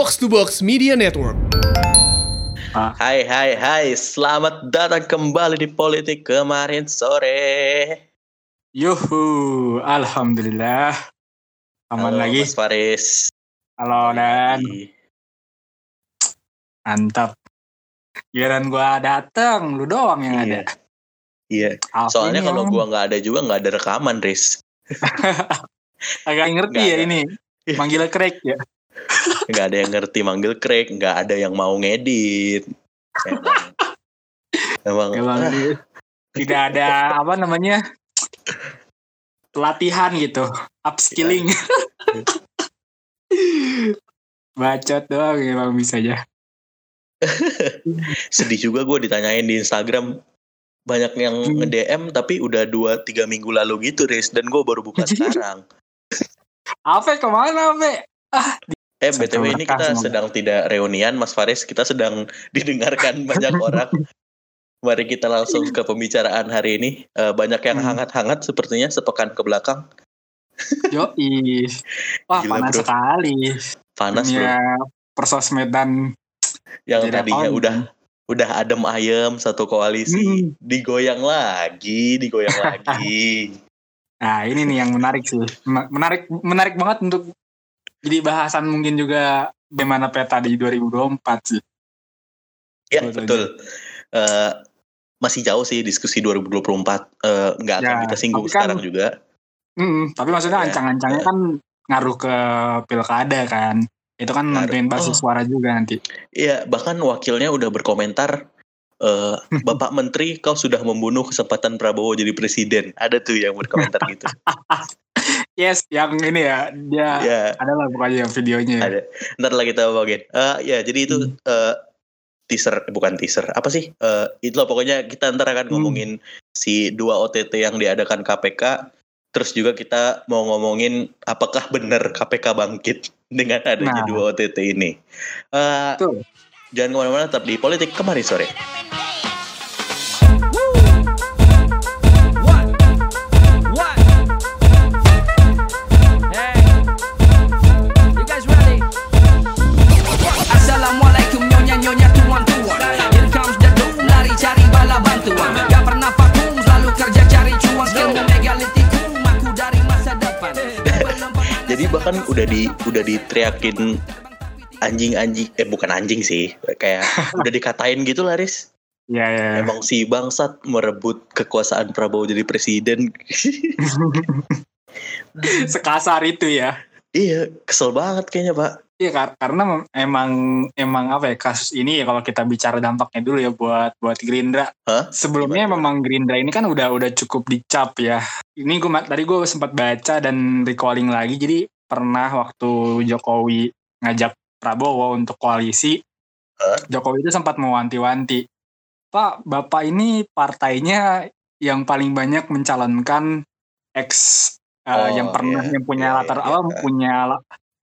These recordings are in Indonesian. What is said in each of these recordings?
Box to Box Media Network. Hai hai hai, selamat datang kembali di politik kemarin sore. Yuhu, alhamdulillah. Aman Halo, lagi. Mas Faris. Halo Dan, mantap. Giliran gua dateng, lu doang yang Iya. ada. Iya. Alvin Soalnya kalau gua nggak ada juga nggak ada rekaman, Riz. agak ngerti Nggak ya ada. ini. Iya. Manggil Craig ya. Nggak ada yang ngerti manggil Craig, nggak ada yang mau ngedit. Emang. Emang. Emang ah, tidak ada apa namanya? pelatihan gitu, upskilling. Bacot doang emang bisa aja. sedih juga gue ditanyain di Instagram banyak yang Hmm. nge-DM tapi udah 2-3 minggu lalu gitu Riz dan gue baru buka sekarang Ave ke mana Ave? Eh Satu BTW ini kita semoga. sedang tidak reunian Mas Faris kita sedang didengarkan banyak orang mari kita langsung ke pembicaraan hari ini Eh, banyak yang Hmm. hangat-hangat sepertinya sepekan ke belakang Yoi. Wah Gila, panas bro. sekali. panas bro Dunia persosmedan yang tadinya paham. udah udah adem ayem satu koalisi Hmm. digoyang lagi digoyang lagi Nah ini nih yang menarik sih, Me- menarik menarik banget untuk jadi bahasan mungkin juga bagaimana peta di 2024 sih. Ya Betul. Eh, masih jauh sih diskusi 2024. Eh, nggak akan Ya, kita singgung kan- sekarang juga. Mm, tapi maksudnya Ya, ancang-ancangnya ya. kan ngaruh ke pilkada kan, itu kan nentuin basis Oh. suara juga nanti. Iya, bahkan wakilnya udah berkomentar. eh, Bapak Menteri, kau sudah membunuh kesempatan Prabowo jadi presiden. Ada tuh yang berkomentar gitu. Yes, yang ini ya dia ya, adalah pokoknya yang videonya. ya. ada. Ntar lah kita omongin. Eh, ya, jadi itu Hmm. eh, teaser, bukan teaser. Apa sih? Eh, itulah pokoknya kita ntar akan Hmm. ngomongin si dua OTT yang diadakan KPK. Terus juga kita mau ngomongin apakah benar KPK bangkit dengan adanya Nah. dua OTT ini. Eh, Betul. jangan ke mana-mana, tetap di politik kemarin sore. Udah di udah diteriakin anjing-anjing eh bukan anjing sih, kayak udah dikatain gitu lah, Riz. Ya ya. ya. Emang si bangsat merebut kekuasaan Prabowo jadi presiden. Sekasar itu ya. iya, kesel banget kayaknya, Pak. Iya kar- karena emang emang apa ya kasus ini ya kalau kita bicara dampaknya dulu ya buat buat Gerindra. Hah? Sebelumnya Gimana? memang Gerindra ini kan udah udah cukup dicap ya. Ini gue tadi gue sempat baca dan recalling lagi. Jadi pernah waktu Jokowi ngajak Prabowo untuk koalisi, Hah? Jokowi itu sempat mewanti-wanti, Pak, Bapak ini partainya yang paling banyak mencalonkan ex eh, Oh, yang pernah iya. yang punya Iya, latar iya, apa iya. punya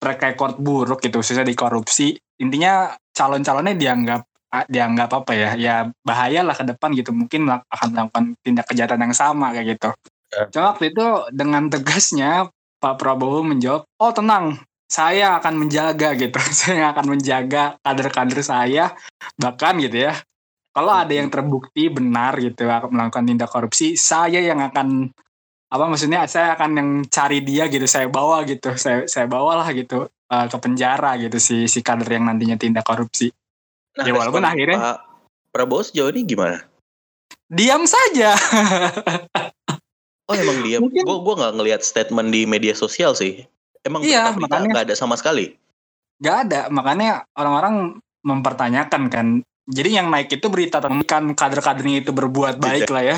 track record buruk gitu, khususnya di korupsi. Intinya calon-calonnya dianggap dianggap apa ya ya bahaya lah ke depan gitu mungkin akan melakukan tindak kejahatan yang sama kayak gitu. Ya. Cuma waktu itu dengan tegasnya Pak Prabowo menjawab, oh tenang, saya akan menjaga gitu, saya akan menjaga kader-kader saya bahkan gitu ya. Kalau ada yang terbukti benar gitu melakukan tindak korupsi, saya yang akan apa maksudnya saya akan yang cari dia gitu, saya bawa gitu, saya saya bawalah gitu eh, ke penjara gitu si si kader yang nantinya tindak korupsi. Nah, Ya, walaupun akhirnya- Pak Prabowo sejauh ini gimana? Diam saja. Oh emang dia, Mungkin- gue gua nggak ngelihat statement di media sosial sih. Emang Iya, berita-berita makanya- nggak ada sama sekali. Gak ada, makanya orang-orang mempertanyakan kan. Jadi yang naik itu berita tentang kader-kadernya itu berbuat baik lah ya.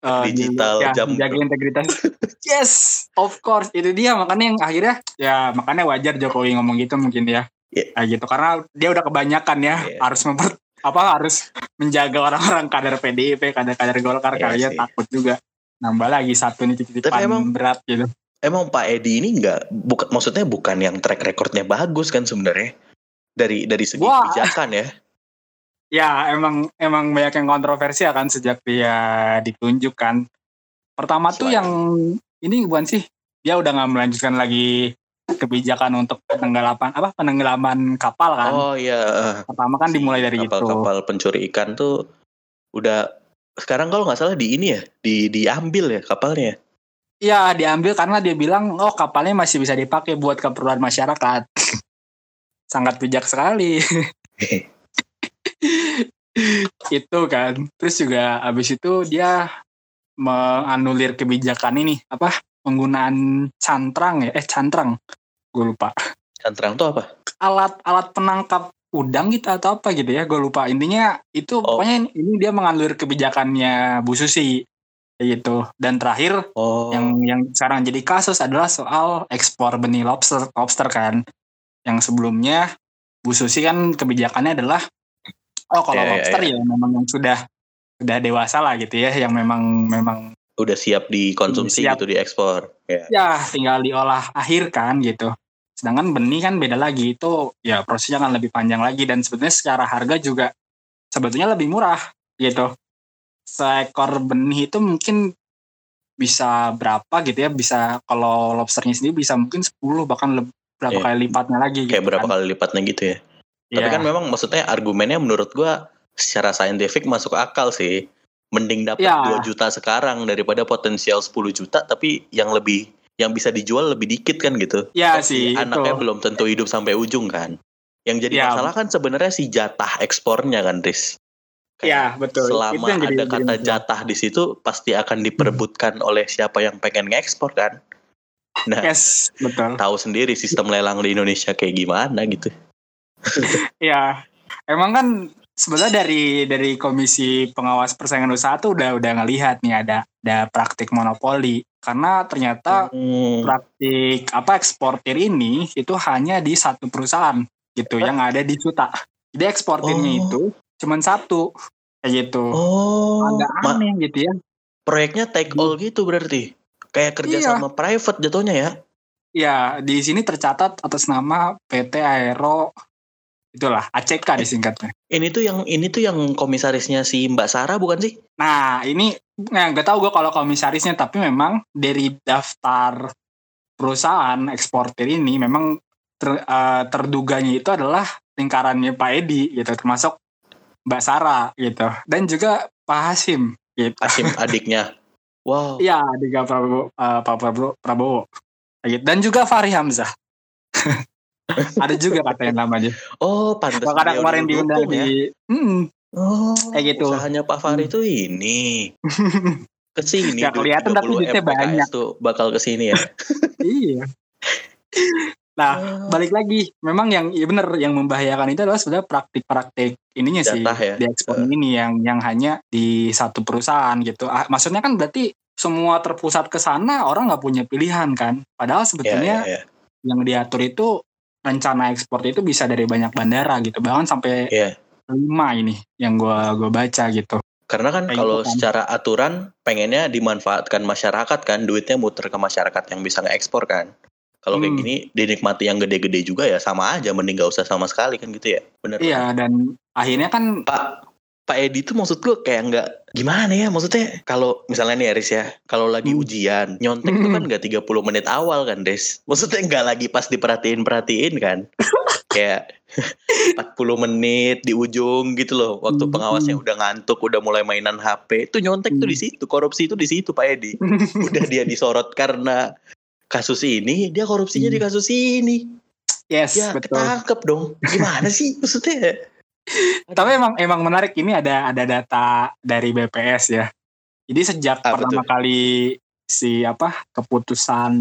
Eh, Digital ya, jam menjaga integritas. yes, of course itu dia makanya yang akhirnya ya makanya wajar Jokowi ngomong gitu mungkin ya. Iya. Kayak gitu karena dia udah kebanyakan ya Iya. harus memper apa harus menjaga orang-orang kader PDIP, kader-kader Golkar Iya kali ya sih. takut juga nambah lagi satu nih titipan Tapi emang- berat gitu. Emang Pak Edi ini nggak, bukan maksudnya bukan yang track recordnya bagus kan sebenarnya dari dari segi Wah. kebijakan ya. Ya emang emang banyak yang kontroversial kan sejak dia ditunjuk kan. Pertama tuh Selain- yang ini bukan sih dia udah nggak melanjutkan lagi kebijakan untuk penenggelaman apa penenggelaman kapal kan. Oh iya, Pertama kan dimulai dari itu. kapal-kapal pencuri ikan tuh udah sekarang kalau nggak salah di ini ya, di diambil ya kapalnya. Iya diambil karena dia bilang oh kapalnya masih bisa dipakai buat keperluan masyarakat. Sangat bijak sekali. itu kan. Terus juga abis itu dia menganulir kebijakan ini apa penggunaan cantrang ya eh cantrang gue lupa Cantrang tuh apa? alat alat penangkap udang gitu atau apa gitu ya gue lupa intinya itu Oh. pokoknya ini dia menganulir kebijakannya Bu Susi gitu dan terakhir Oh, yang yang sekarang jadi kasus adalah soal ekspor benih lobster lobster kan yang sebelumnya Bu Susi kan kebijakannya adalah oh kalau Iya, iya, lobster iya. ya memang yang sudah sudah dewasa lah gitu ya yang memang memang udah siap dikonsumsi Siap. gitu diekspor. Ya. ya tinggal diolah akhir kan gitu sedangkan benih kan beda lagi itu ya prosesnya kan lebih panjang lagi dan sebetulnya secara harga juga sebetulnya lebih murah gitu seekor benih itu mungkin bisa berapa gitu ya bisa kalau lobsternya sendiri bisa mungkin 10 bahkan leb- berapa Iya. kali lipatnya lagi Kayak gitu berapa kan. kali lipatnya gitu ya. Tapi Iya. kan memang maksudnya argumennya menurut gua secara saintifik masuk akal sih. Mending dapat Ya. 2 juta sekarang daripada potensial 10 juta tapi yang lebih yang bisa dijual lebih dikit kan gitu. ya Tapi sih anaknya itu belum tentu hidup sampai ujung kan. Yang jadi Ya. masalah kan sebenarnya si jatah ekspornya kan, Riz. Kayak ya betul selama jadi, ada jadi kata masalah. jatah di situ pasti akan diperebutkan oleh siapa yang pengen ngekspor kan. Nah, yes betul tahu sendiri sistem lelang di Indonesia kayak gimana gitu. ya emang kan sebenarnya dari dari komisi pengawas persaingan usaha tuh udah udah ngelihat nih ada ada praktik monopoli karena ternyata Hmm. praktik apa eksportir ini itu hanya di satu perusahaan gitu yang ada di Suta. Jadi eksportirnya Oh. itu cuman satu kayak gitu. Oh, Agak ma- aneh gitu ya. proyeknya take all gitu berarti. Kayak kerja Iya. sama private jatuhnya ya. Ya di sini tercatat atas nama PT Aero itulah ACK disingkatnya. Ini tuh yang ini tuh yang komisarisnya si Mbak Sarah bukan sih? Nah ini nah, tahu gue kalau komisarisnya tapi memang dari daftar perusahaan eksportir ini memang ter- eh, terduganya itu adalah lingkarannya Pak Edi gitu termasuk Mbak Sarah gitu dan juga Pak Hasim gitu. Hasim adiknya. Wow. Iya Adiga Prabowo, eh, Pak Prabowo, gitu. dan juga Fahri Hamzah. Ada juga katanya namanya. Oh, pantas Makanya beliau kemarin diundang didukung ya. di Hmm, Oh, Kayak gitu. Usahanya Pak Fahri tuh ini. Ke sini Nggak kelihatan, tapi duitnya banyak. tuh bakal ke sini ya. iya. Nah, Oh. balik lagi memang yang ya bener yang membahayakan itu adalah sebenarnya praktik-praktik ininya sih Jatah ya? di ekspor ini yang yang hanya di satu perusahaan gitu Ah, maksudnya kan berarti semua terpusat ke sana orang nggak punya pilihan kan padahal Ya, sebetulnya ya, ya. yang diatur itu rencana ekspor itu bisa dari banyak bandara gitu bahkan sampai Iya. lima ini yang gua gua baca gitu Karena kan Kayak kalau gitu kan. secara aturan pengennya dimanfaatkan masyarakat kan, duitnya muter ke masyarakat yang bisa ngeekspor kan. Kalau kayak Hmm. gini dinikmati yang gede-gede juga ya sama aja, mending gak usah sama sekali kan gitu ya. Bener. iya dan akhirnya kan Pak Pak Edi tuh maksud gue kayak nggak gimana ya maksudnya kalau misalnya nih Aris ya kalau lagi Hmm. ujian nyontek tuh Hmm. kan nggak 30 menit awal kan Des maksudnya nggak lagi pas diperhatiin perhatiin kan kayak 40 menit di ujung gitu loh waktu Hmm. pengawasnya udah ngantuk udah mulai mainan HP itu nyontek tuh Hmm. di situ korupsi itu di situ Pak Edi udah dia disorot karena kasus ini dia korupsinya di Hmm. kasus ini yes ya betul ketangkep dong gimana sih maksudnya Tapi emang emang menarik ini ada ada data dari BPS ya. Jadi sejak Apa pertama tuh? kali si apa keputusan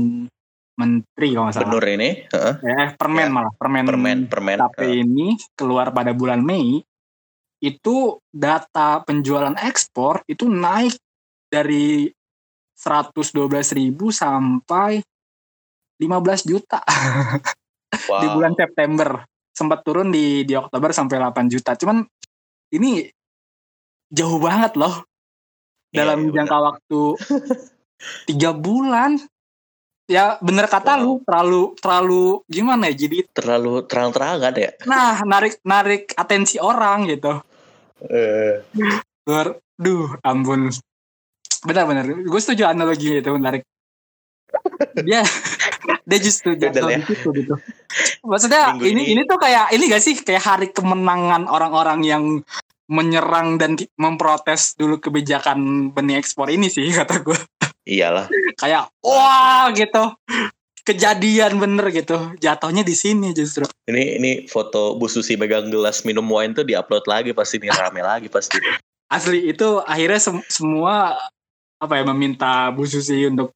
menteri kalau nggak salah. Benur ini heeh. Eh, permen Ya. malah permen permen permen KP ini keluar pada bulan Mei itu data penjualan ekspor itu naik dari 112.000 sampai 15 juta Wow. di bulan September sempat turun di di Oktober sampai 8 juta. Cuman ini jauh banget loh Iya, dalam iya, jangka benar. waktu tiga bulan. Ya bener kata Wow. lu terlalu terlalu gimana ya jadi terlalu terang-terangan ya. nah narik narik atensi orang gitu. Eh, Ber, duh ampun. Benar-benar gue setuju analogi itu menarik. Dia dia justru jatuh ya. di situ gitu. Maksudnya Minggu ini, ini- ini tuh kayak ini gak sih kayak hari kemenangan orang-orang yang menyerang dan memprotes dulu kebijakan benih ekspor ini sih kata gue. Iyalah. Kayak wah gitu. Kejadian bener gitu. Jatuhnya di sini justru. Ini ini foto Bu Susi megang gelas minum wine tuh diupload lagi pasti nih rame lagi pasti. Asli itu akhirnya sem- semua apa ya meminta Bu Susi untuk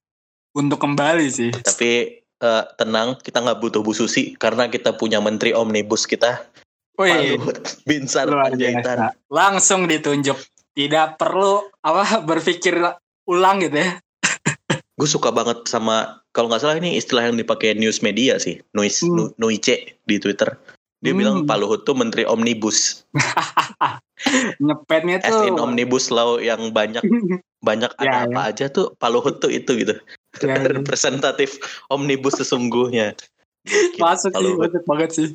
untuk kembali sih. Tapi eh, tenang, kita nggak butuh Bu Susi karena kita punya Menteri Omnibus kita, Wih, Binsar Panjaitan. Langsung ditunjuk. Tidak perlu apa berpikir ulang gitu ya. Gue suka banget sama kalau nggak salah ini istilah yang dipakai news media sih, Nuis Hmm. Nuice di Twitter. Dia Hmm. bilang Pak Luhut tuh Menteri Omnibus, Nyepetnya as tuh in Omnibus Law yang banyak banyak Ya, ada apa aja tuh Pak Luhut tuh itu gitu. Ya, ya. Representatif Omnibus sesungguhnya. Gokil, masuk Pak sih, masuk banget sih.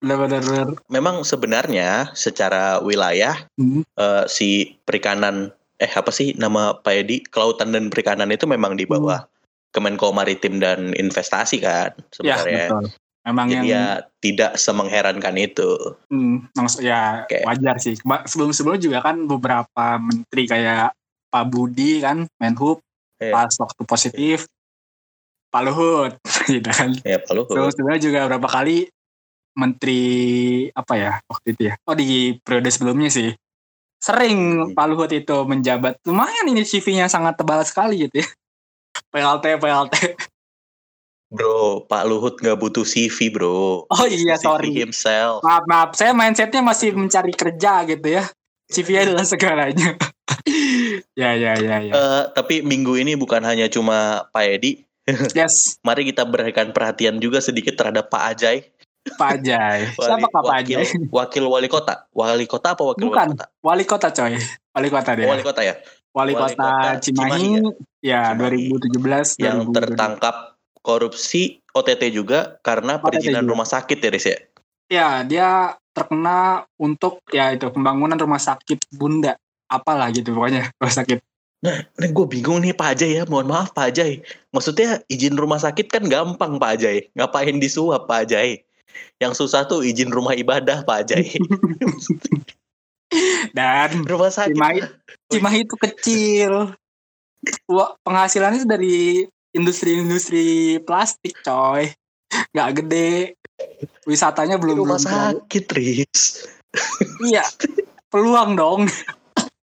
Benar-benar. benar. Memang sebenarnya secara wilayah Hmm. eh, si perikanan eh apa sih nama Pak Edi kelautan dan perikanan itu memang di bawah Kemenko Maritim dan Investasi kan Ya, sebenarnya. betul. Memang Jadi yang ya tidak semengherankan itu. hmm, ya Oke. wajar sih. Sebelum-sebelum juga kan beberapa menteri kayak Pak Budi kan, Menhub, Iya. pas waktu positif, Pak Luhut, gitu kan. Ya Pak Luhut. Terus sebenarnya juga berapa kali menteri apa ya waktu itu ya? Oh di periode sebelumnya sih. Sering Hmm. Pak Luhut itu menjabat. Lumayan ini CV-nya sangat tebal sekali gitu ya. PLT PLT. Bro, Pak Luhut nggak butuh CV bro. Oh iya CV sorry. himself. Maaf maaf, saya mindsetnya masih mencari kerja gitu ya. CV adalah segalanya. ya ya ya ya. Eh, tapi minggu ini bukan hanya cuma Pak Edi. Yes, Mari kita berikan perhatian juga sedikit terhadap Pak Ajay. Pak Ajay. Wali- Siapa Pak wakil, Ajay? wakil wali kota. Wali kota apa wakil Bukan. wali kota? Wali kota coy. Wali kota dia. wali kota ya. Wali, wali kota, kota Cimahi, Cimahi ya Cimahi. 2017 Yang 2022. tertangkap korupsi OTT juga karena OTT perizinan juga. rumah sakit ya Riz ya. Ya, dia terkena untuk ya itu pembangunan rumah sakit Bunda. Apalah gitu pokoknya rumah sakit. Nah, ini gue bingung nih Pak Ajay ya. Mohon maaf Pak Ajay. Maksudnya izin rumah sakit kan gampang Pak Ajay. Ngapain disuap Pak Ajay? Yang susah tuh izin rumah ibadah Pak Ajay. Dan rumah sakit. Cimahi. Cimahi itu kecil. Wah, penghasilannya itu dari industri-industri plastik, coy. Nggak gede. Wisatanya belum rumah belum sakit, Riz. Iya. Peluang dong.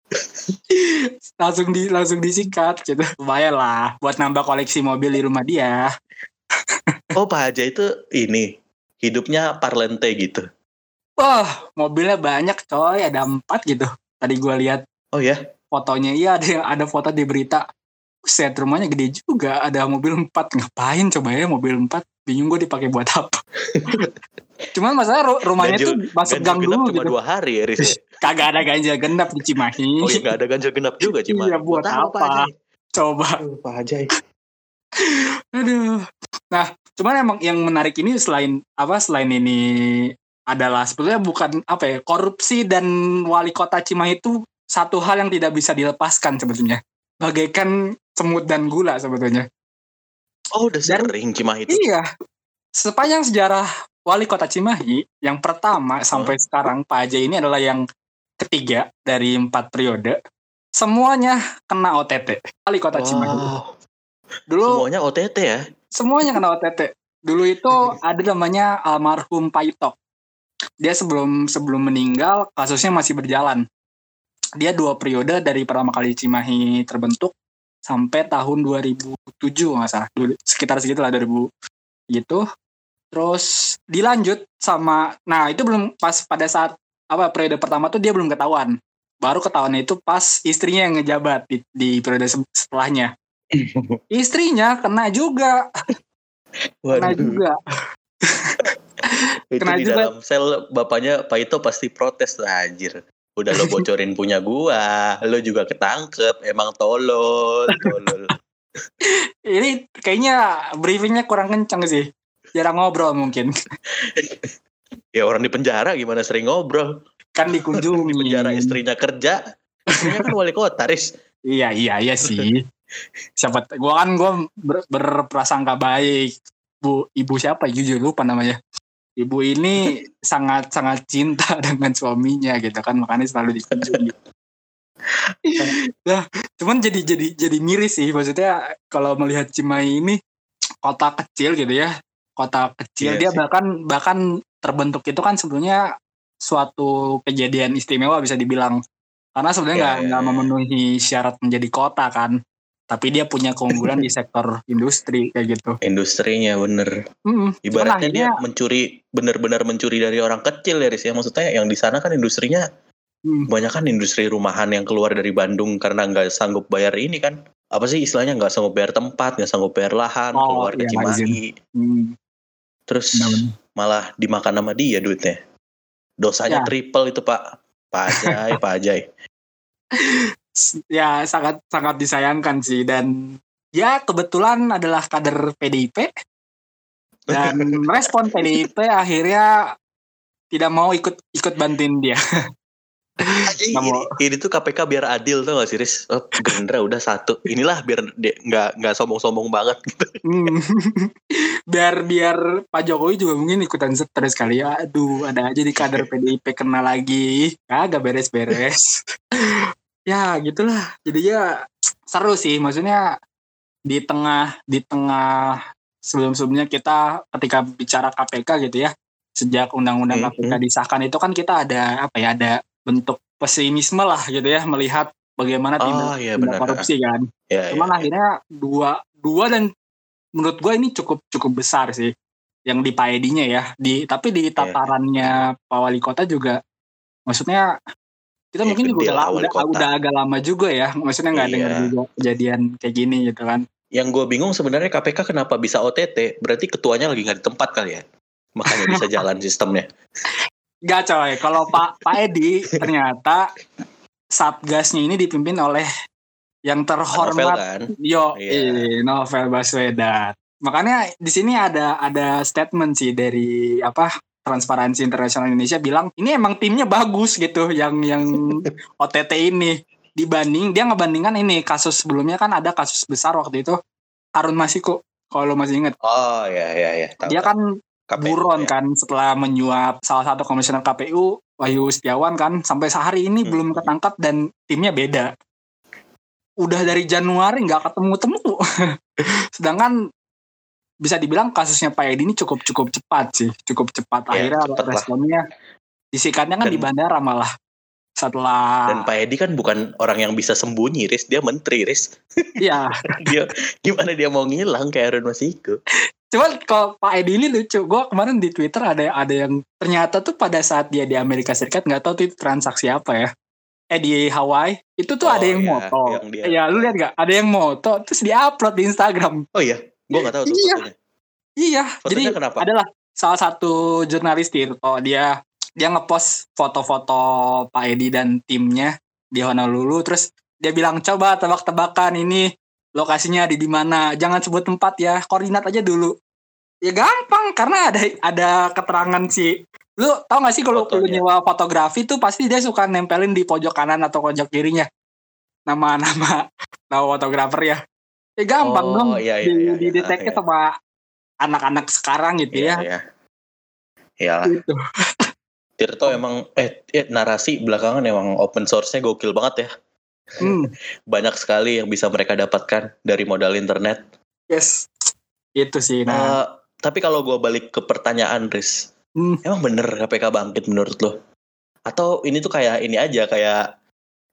langsung di langsung disikat gitu. Lumayan lah buat nambah koleksi mobil di rumah dia. Oh Pak Ajay itu ini hidupnya parlente gitu. Wah, mobilnya banyak coy, ada empat gitu. Tadi gua lihat Oh ya, fotonya, iya ada yang ada foto di berita. Set rumahnya gede juga, ada mobil empat. Ngapain coba ya mobil empat? Bingung gue dipakai buat apa. Cuman masalah ru- rumahnya Ganjil- tuh masuk gang genap dulu cuma gitu. dua hari ya Riz. ya? Kagak ada ganjil genap di Cimahi. Oh ya nggak ada ganjil genap juga Cimahi. Iya, buat apa? Ajay? Coba. Pak Ajay. Aduh. Nah, cuman emang yang menarik ini selain apa selain ini adalah sebetulnya bukan apa ya korupsi dan wali kota Cimahi itu satu hal yang tidak bisa dilepaskan sebetulnya. Bagaikan semut dan gula sebetulnya. Oh udah Dan- sering Cimahi itu. Iya. Sepanjang sejarah wali kota Cimahi, yang pertama sampai sekarang Pak Ajay ini adalah yang ketiga dari empat periode. Semuanya kena OTT. Wali kota Cimahi. Wow, Dulu semuanya OTT ya. semuanya kena OTT. Dulu itu ada namanya almarhum Paitok. Dia sebelum sebelum meninggal kasusnya masih berjalan. Dia dua periode dari pertama kali Cimahi terbentuk sampai tahun 2007 nggak salah. Sekitar segitulah 2000 gitu. Terus dilanjut sama nah itu belum pas pada saat apa periode pertama tuh dia belum ketahuan. Baru ketahuannya itu pas istrinya yang ngejabat di, di periode se- setelahnya. Istrinya kena juga, kena juga. itu kena di juga. dalam sel bapaknya Pak Ito pasti protes tuh anjir. Udah lo bocorin punya gua, lo juga ketangkep, emang tolol, tolol. Ini kayaknya briefingnya kurang kencang sih. Jarang ngobrol mungkin. ya orang di penjara gimana sering ngobrol. Kan dikunjungi. Di penjara istrinya kerja, istrinya kan wali kota, Riz. Iya, iya, iya sih. Siapa gua kan gua ber- berprasangka baik. ibu ibu siapa jujur lupa namanya ibu ini sangat sangat cinta dengan suaminya gitu kan makanya selalu dikunjungi nah cuman jadi jadi jadi miris sih maksudnya kalau melihat Cimahi ini kota kecil gitu ya kota kecil Iya dia sih. bahkan bahkan terbentuk itu kan sebetulnya suatu kejadian istimewa bisa dibilang karena sebenarnya Iya, nggak nggak iya. memenuhi syarat menjadi kota kan tapi dia punya keunggulan di sektor industri kayak gitu Industrinya bener. Mm, cuman Ibaratnya dia mencuri bener-bener mencuri dari orang kecil ya Riz ya. Maksudnya yang di sana kan industrinya mm, banyak kan industri rumahan yang keluar dari Bandung karena nggak sanggup bayar ini kan. Apa sih istilahnya nggak sanggup bayar tempat, nggak sanggup bayar lahan, Oh, keluar ke iya, Cimahi. mm, Terus malah dimakan sama dia duitnya. Dosanya Ya. triple itu Pak. Pak Ajay, Pak Ajay. Ya sangat sangat disayangkan sih dan ya kebetulan adalah kader PDIP dan respon PDIP akhirnya tidak mau ikut ikut bantuin dia. ini, tuh KPK biar adil tuh gak sih Riz? Oh, Gerindra udah satu. Inilah biar dia nggak nggak sombong-sombong banget gitu. Hmm. biar biar Pak Jokowi juga mungkin ikutan stres kali ya. Aduh, ada aja di kader PDIP kena lagi. Kagak beres-beres. Ya, gitulah. Jadi ya seru sih. Maksudnya di tengah di tengah sebelum-sebelumnya kita ketika bicara KPK gitu ya. Sejak undang-undang Hmm, KPK disahkan itu kan kita ada apa ya? Ada bentuk pesimisme lah gitu ya melihat bagaimana tindak Oh iya tindak benar. korupsi kan. Ya, Cuman ya. akhirnya dua dua dan menurut gue ini cukup cukup besar sih yang di Paedinya ya. Di tapi Iya. di tatarannya Pak Wali Kota juga maksudnya kita Ya, mungkin juga udah, udah, Kota. udah agak lama juga ya. Maksudnya nggak Iya. dengar juga kejadian kayak gini gitu kan. Yang gue bingung sebenarnya KPK kenapa bisa OTT? Berarti ketuanya lagi nggak di tempat kali ya? Makanya bisa jalan sistemnya. Gak coy, kalau Pak Pak Edi ternyata satgasnya ini dipimpin oleh yang Novel terhormat kan? Yo, Iya. eh, Novel Baswedan. Makanya di sini ada ada statement sih dari apa Transparansi Internasional Indonesia bilang ini emang timnya bagus gitu yang yang OTT ini dibanding dia ngebandingkan ini kasus sebelumnya kan ada kasus besar waktu itu Harun Masiku kalau lo masih inget Oh ya ya ya. Tahu, dia tahu. kan KPU, buron ya. kan setelah menyuap salah satu komisioner KPU Wahyu Setiawan kan sampai sehari ini Hmm. belum ketangkap dan timnya beda. Udah dari Januari nggak ketemu-temu. Sedangkan bisa dibilang kasusnya Pak Edi ini cukup cukup cepat sih, cukup cepat. Ya, Akhirnya lah. responnya disikatnya kan Dan- di bandara malah. Setelah Dan Pak Edi kan bukan orang yang bisa sembunyi, Riz. Dia menteri, Riz. ya, Dia gimana dia mau ngilang kayak Harun Masiku? cuman kalau Pak Edi ini lucu. Gue kemarin di Twitter ada ada yang ternyata tuh pada saat dia di Amerika Serikat nggak tahu tuh itu transaksi apa ya. Eh di Hawaii itu tuh Oh, ada yang iya, moto. yang dia- Ya lu lihat gak? Ada yang moto terus diupload di Instagram. Oh iya, gue nggak tahu tuh Iya. fotonya. Iya. Fotonya jadi kenapa? adalah salah satu jurnalis Tirto dia dia ngepost foto-foto Pak Edi dan timnya di Honolulu terus dia bilang coba tebak-tebakan ini lokasinya di di mana jangan sebut tempat ya koordinat aja dulu ya gampang karena ada ada keterangan si lu tau gak sih kalau lu nyewa fotografi tuh pasti dia suka nempelin di pojok kanan atau pojok kirinya nama-nama nama fotografer ya ya gampang Oh, dong iya, iya, di, iya, di iya, iya. sama anak-anak sekarang gitu Iya, ya iya. Iyalah. gitu. Tirto emang eh, eh, narasi belakangan emang open source-nya gokil banget ya. Hmm, Banyak sekali yang bisa mereka dapatkan dari modal internet. yes. Itu sih. Nah, Eh, tapi kalau gua balik ke pertanyaan, Riz, Hmm. emang bener KPK bangkit menurut lo? Atau ini tuh kayak ini aja kayak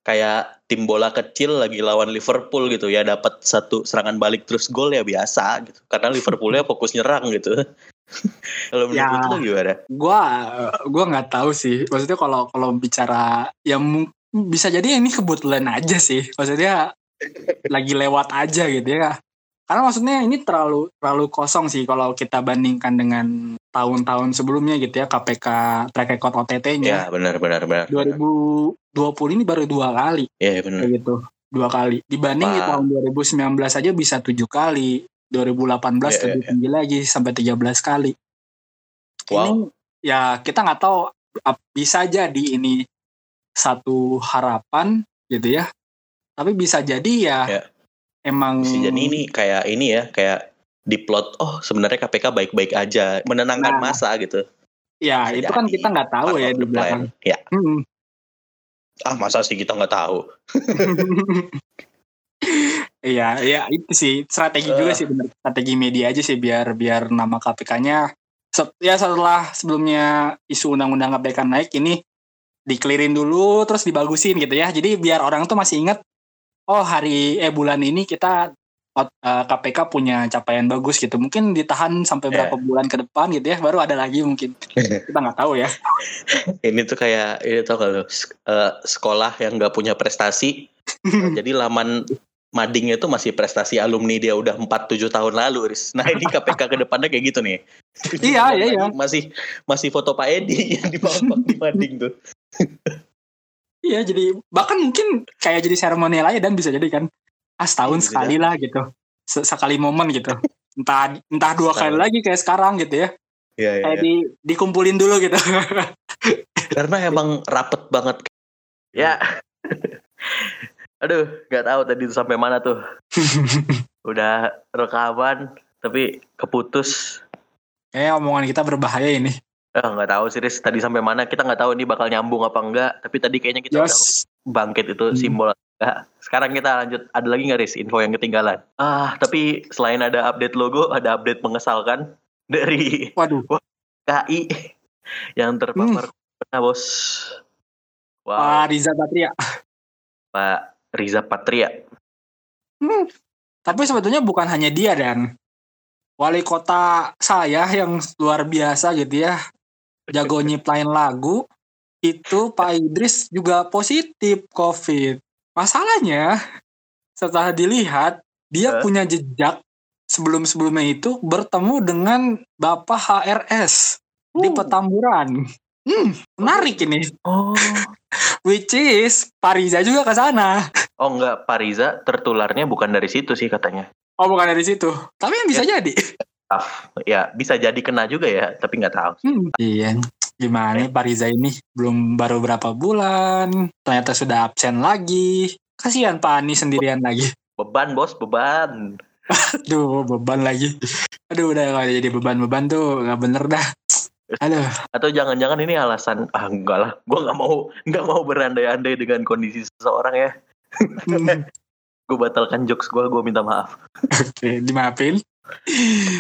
kayak tim bola kecil lagi lawan Liverpool gitu ya dapat satu serangan balik terus gol ya biasa gitu karena Liverpoolnya fokus nyerang gitu kalau menurut ya, lu gimana? Gua gua nggak tahu sih maksudnya kalau kalau bicara ya bisa jadi ini kebetulan aja sih maksudnya lagi lewat aja gitu ya karena maksudnya ini terlalu terlalu kosong sih kalau kita bandingkan dengan tahun-tahun sebelumnya gitu ya KPK track record OTT-nya. Ya benar benar benar. 2000 20 ini baru dua kali. Iya yeah, benar. Kayak gitu. Dua kali. Dibanding di tahun belas aja bisa tujuh kali. 2018 yeah, iya, lebih yeah, tinggi yeah. lagi sampai 13 kali. Wow. Ini ya kita nggak tahu bisa jadi ini satu harapan gitu ya. Tapi bisa jadi ya yeah. emang bisa jadi ini kayak ini ya, kayak diplot oh sebenarnya KPK baik-baik aja, menenangkan nah, masa gitu. Ya, bisa itu kan kita nggak tahu ya di belakang. Ya. Hmm ah masa sih kita nggak tahu Iya, iya itu sih strategi juga Eh. sih bener strategi media aja sih biar biar nama KPK-nya se- ya setelah sebelumnya isu undang-undang KPK naik ini dikelirin dulu terus dibagusin gitu ya. Jadi biar orang tuh masih ingat oh hari eh bulan ini kita ot- eh, KPK punya capaian bagus gitu. Mungkin ditahan sampai Iya. berapa bulan ke depan gitu ya baru ada lagi mungkin. Kita nggak tahu ya. ini tuh kayak ini tau kalau sekolah yang nggak punya prestasi jadi laman madingnya itu masih prestasi alumni dia udah 4-7 tahun lalu Riz. nah ini KPK ke depannya kayak gitu nih Iya, iya, iya. masih masih foto Pak Edi yang di bawah di mading tuh Iya jadi bahkan mungkin kayak jadi seremonial aja dan bisa jadi kan ah setahun sekali lah gitu. Se- sekali momen gitu. Entah entah dua kali Setahun. lagi kayak sekarang gitu ya. Iya, iya, kayak iya. di dikumpulin dulu gitu. Karena emang rapet banget. Ya. Aduh nggak tahu tadi tuh sampai mana tuh. Udah rekaman tapi keputus. Kayak omongan kita berbahaya ini. Eh, nggak tahu sih Riz. tadi sampai mana? Kita nggak tahu ini bakal nyambung apa enggak. Tapi tadi kayaknya kita udah Jos bangkit itu Hmm. simbol enggak sekarang kita lanjut. Ada lagi nggak Riz? Info yang ketinggalan? Ah tapi selain ada update logo ada update mengesalkan dari waduh. KI yang terpapar corona bos. Wow. Pak Riza Patria. Pak Riza Patria. Hmm. tapi sebetulnya bukan hanya dia dan. Wali kota saya yang luar biasa gitu ya jago nyiptain lagu itu Pak Idris juga positif COVID. Masalahnya setelah dilihat dia Hah? punya jejak sebelum-sebelumnya itu bertemu dengan Bapak HRS di Uh. Petamburan. Hmm, menarik ini. oh Which is Pak Riza juga ke sana. oh enggak Pak Riza tertularnya bukan dari situ sih katanya Oh, bukan dari situ. Tapi yang bisa jadi. Maaf. ya bisa jadi kena juga ya tapi nggak tahu Hmm, iya. Gimana nih Pak Riza ini belum baru berapa bulan, ternyata sudah absen lagi. Kasihan Pak Ani sendirian lagi. beban bos beban Aduh, beban lagi. Aduh, udah kalau jadi beban-beban tuh nggak bener dah. Aduh, atau jangan-jangan ini alasan ah enggak lah gue nggak mau nggak mau berandai-andai dengan kondisi seseorang ya Hmm, gue batalkan jokes gue gue minta maaf oke, dimaafin.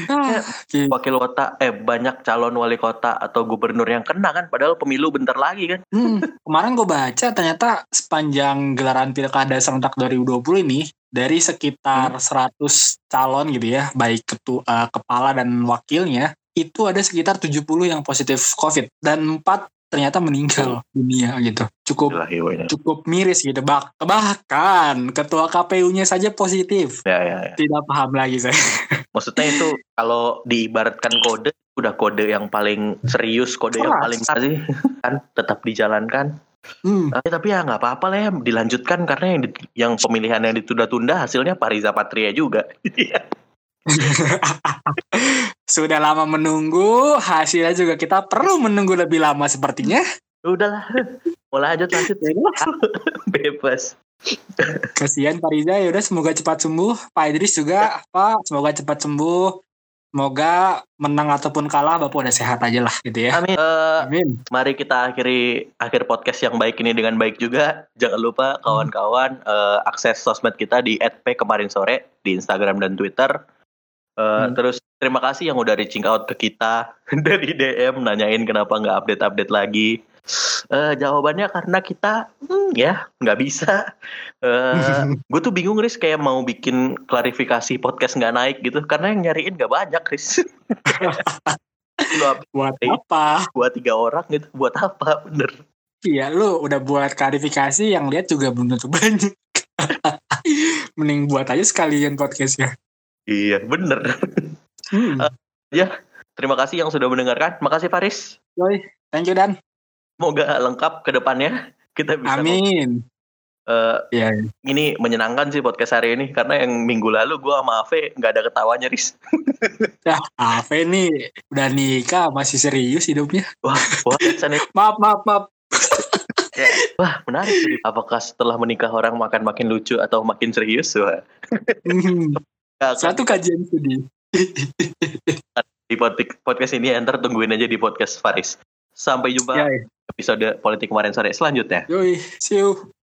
Oke. wakil kota eh banyak calon wali kota atau gubernur yang kena kan padahal pemilu bentar lagi kan Hmm, kemarin gue baca ternyata sepanjang gelaran pilkada serentak 2020 ini dari sekitar 100 calon gitu ya, baik ketua eh, kepala dan wakilnya itu ada sekitar 70 yang positif COVID dan 4 ternyata meninggal dunia gitu. Cukup cukup miris gitu. Bah- bahkan ketua KPU-nya saja positif. ya ya ya Tidak paham lagi saya. maksudnya itu kalau diibaratkan kode udah kode yang paling serius kode yang Keras. paling besar sih kan tetap dijalankan Hmm. Eh, tapi ya nggak apa-apa lah ya dilanjutkan karena yang di- yang pemilihan yang ditunda-tunda hasilnya Pak Riza Patria juga Sudah lama menunggu, hasilnya juga kita perlu menunggu lebih lama sepertinya. udahlah mau lanjut lanjut bebas Kasihan Pak Riza ya udah semoga cepat sembuh. Pak Idris juga Pak semoga cepat sembuh. Semoga menang ataupun kalah Bapak udah sehat aja lah gitu ya. Amin. Eh, Amin. mari kita akhiri akhir podcast yang baik ini dengan baik juga. Jangan lupa kawan-kawan eh, akses sosmed kita di @p kemarin sore di Instagram dan Twitter. Eh, Hmm. Terus terima kasih yang udah reaching out ke kita dari DM nanyain kenapa nggak update-update lagi. Eh, jawabannya karena kita hmm, ya nggak bisa. Eh, gue tuh bingung Riz kayak mau bikin klarifikasi podcast nggak naik gitu karena yang nyariin nggak banyak Riz. Buat apa? buat tiga orang gitu buat apa bener? Iya lu udah buat klarifikasi yang lihat juga belum tentu banyak. Mending buat aja sekalian podcastnya. Iya bener. Hmm. Terima kasih yang sudah mendengarkan. Makasih Faris. Yoi, thank you Dan. Semoga lengkap ke depannya. Kita bisa. Amin. Eh, Iya. ini menyenangkan sih podcast hari ini karena yang minggu lalu gue sama Ave nggak ada ketawanya Riz. Ya, Ave nih udah nikah masih serius hidupnya. Wah, wah, San, Maaf, maaf, maaf. wah menarik sih. Apakah setelah menikah orang makan makin lucu atau makin serius? Wah, Hmm, Satu kajian studi. di pod- podcast ini ntar tungguin aja di podcast Faris. Sampai jumpa Yoi. episode politik kemarin sore selanjutnya. Yoi, see you.